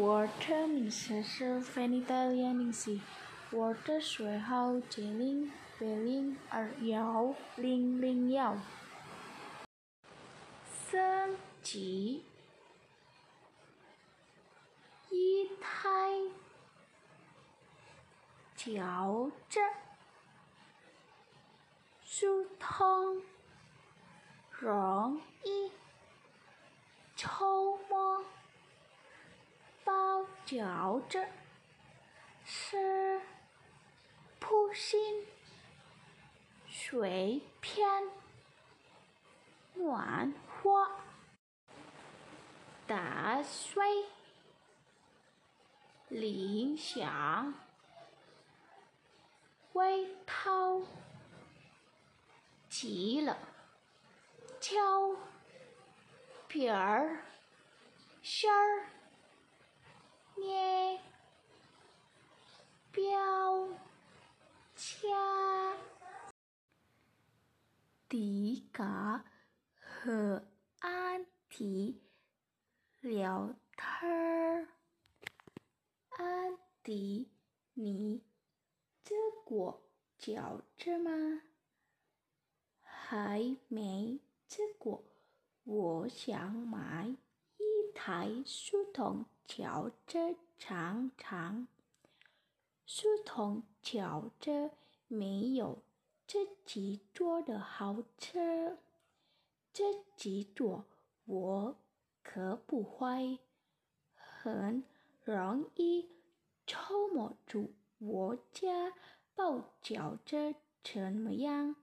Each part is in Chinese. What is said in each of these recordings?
我的名字是菲尼达利亚宁西，我的学号九零八零二幺零零幺，升瞧着是扑心水片暖花，打碎林响微涛急了，敲皮儿心儿。捏标签，迪嘎和安迪聊天儿。安迪，你吃过饺子吗？还没吃过，我想买。一台书童轿车尝尝，书童轿车没有自己做的好吃，自己坐我可不会，很容易触摸住我家包饺子怎么样？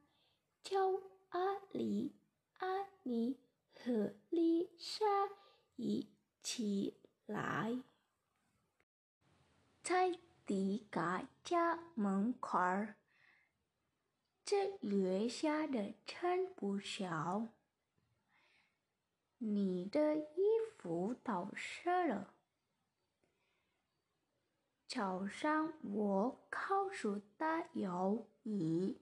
叫阿里、阿尼和丽莎。一起来，在迪嘎家门口，这月下的真不小。你的衣服到湿了。早上我告诉他有雨，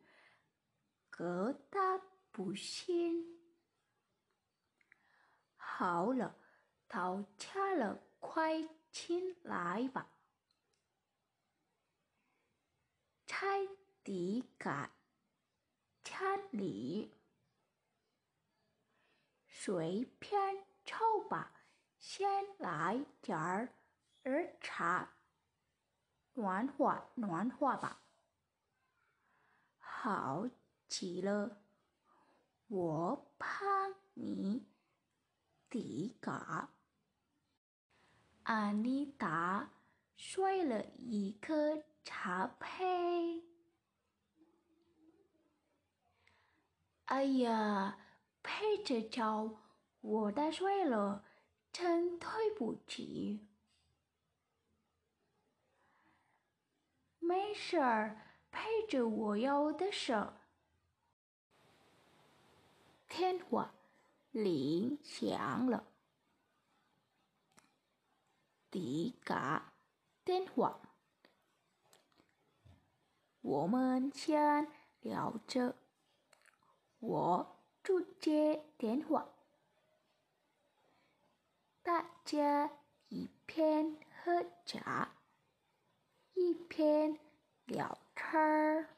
可他不信。好了。到家了，快进来吧！菜底改家里，随便抽吧，先来点儿茶，暖和暖和吧。好极了，我怕你底改。阿妮达摔了一颗茶杯。哎呀，陪着叫我打碎了，真对不起。没事儿，陪着我有的事。电话铃响了。迪嘎电话，我们先聊着。我就接电话，大家一边喝茶，一边聊天儿。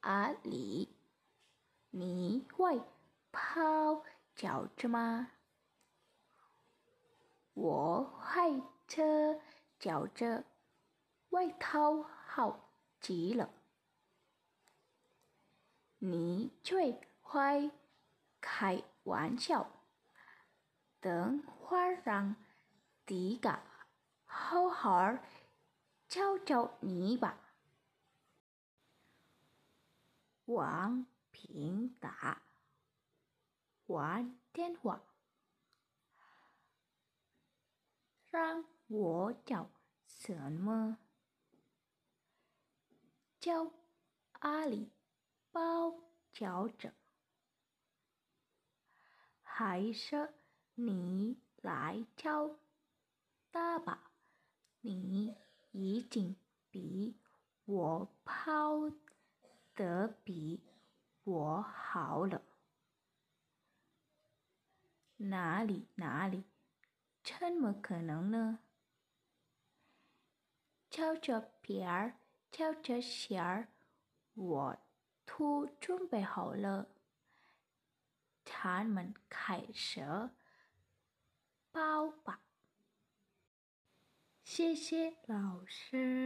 阿里，你会泡饺子吗？我会吃饺子，味道好极了。你最会开玩笑，等会儿让迪嘎好好教教你吧。王平达玩电话。让我叫什么？叫阿里包饺子，还是你来叫大吧？你已经比我抛得比我好了。哪里哪里？怎么可能呢？敲着皮儿，敲着弦儿，我都准备好了。他们开始包吧。谢谢老师。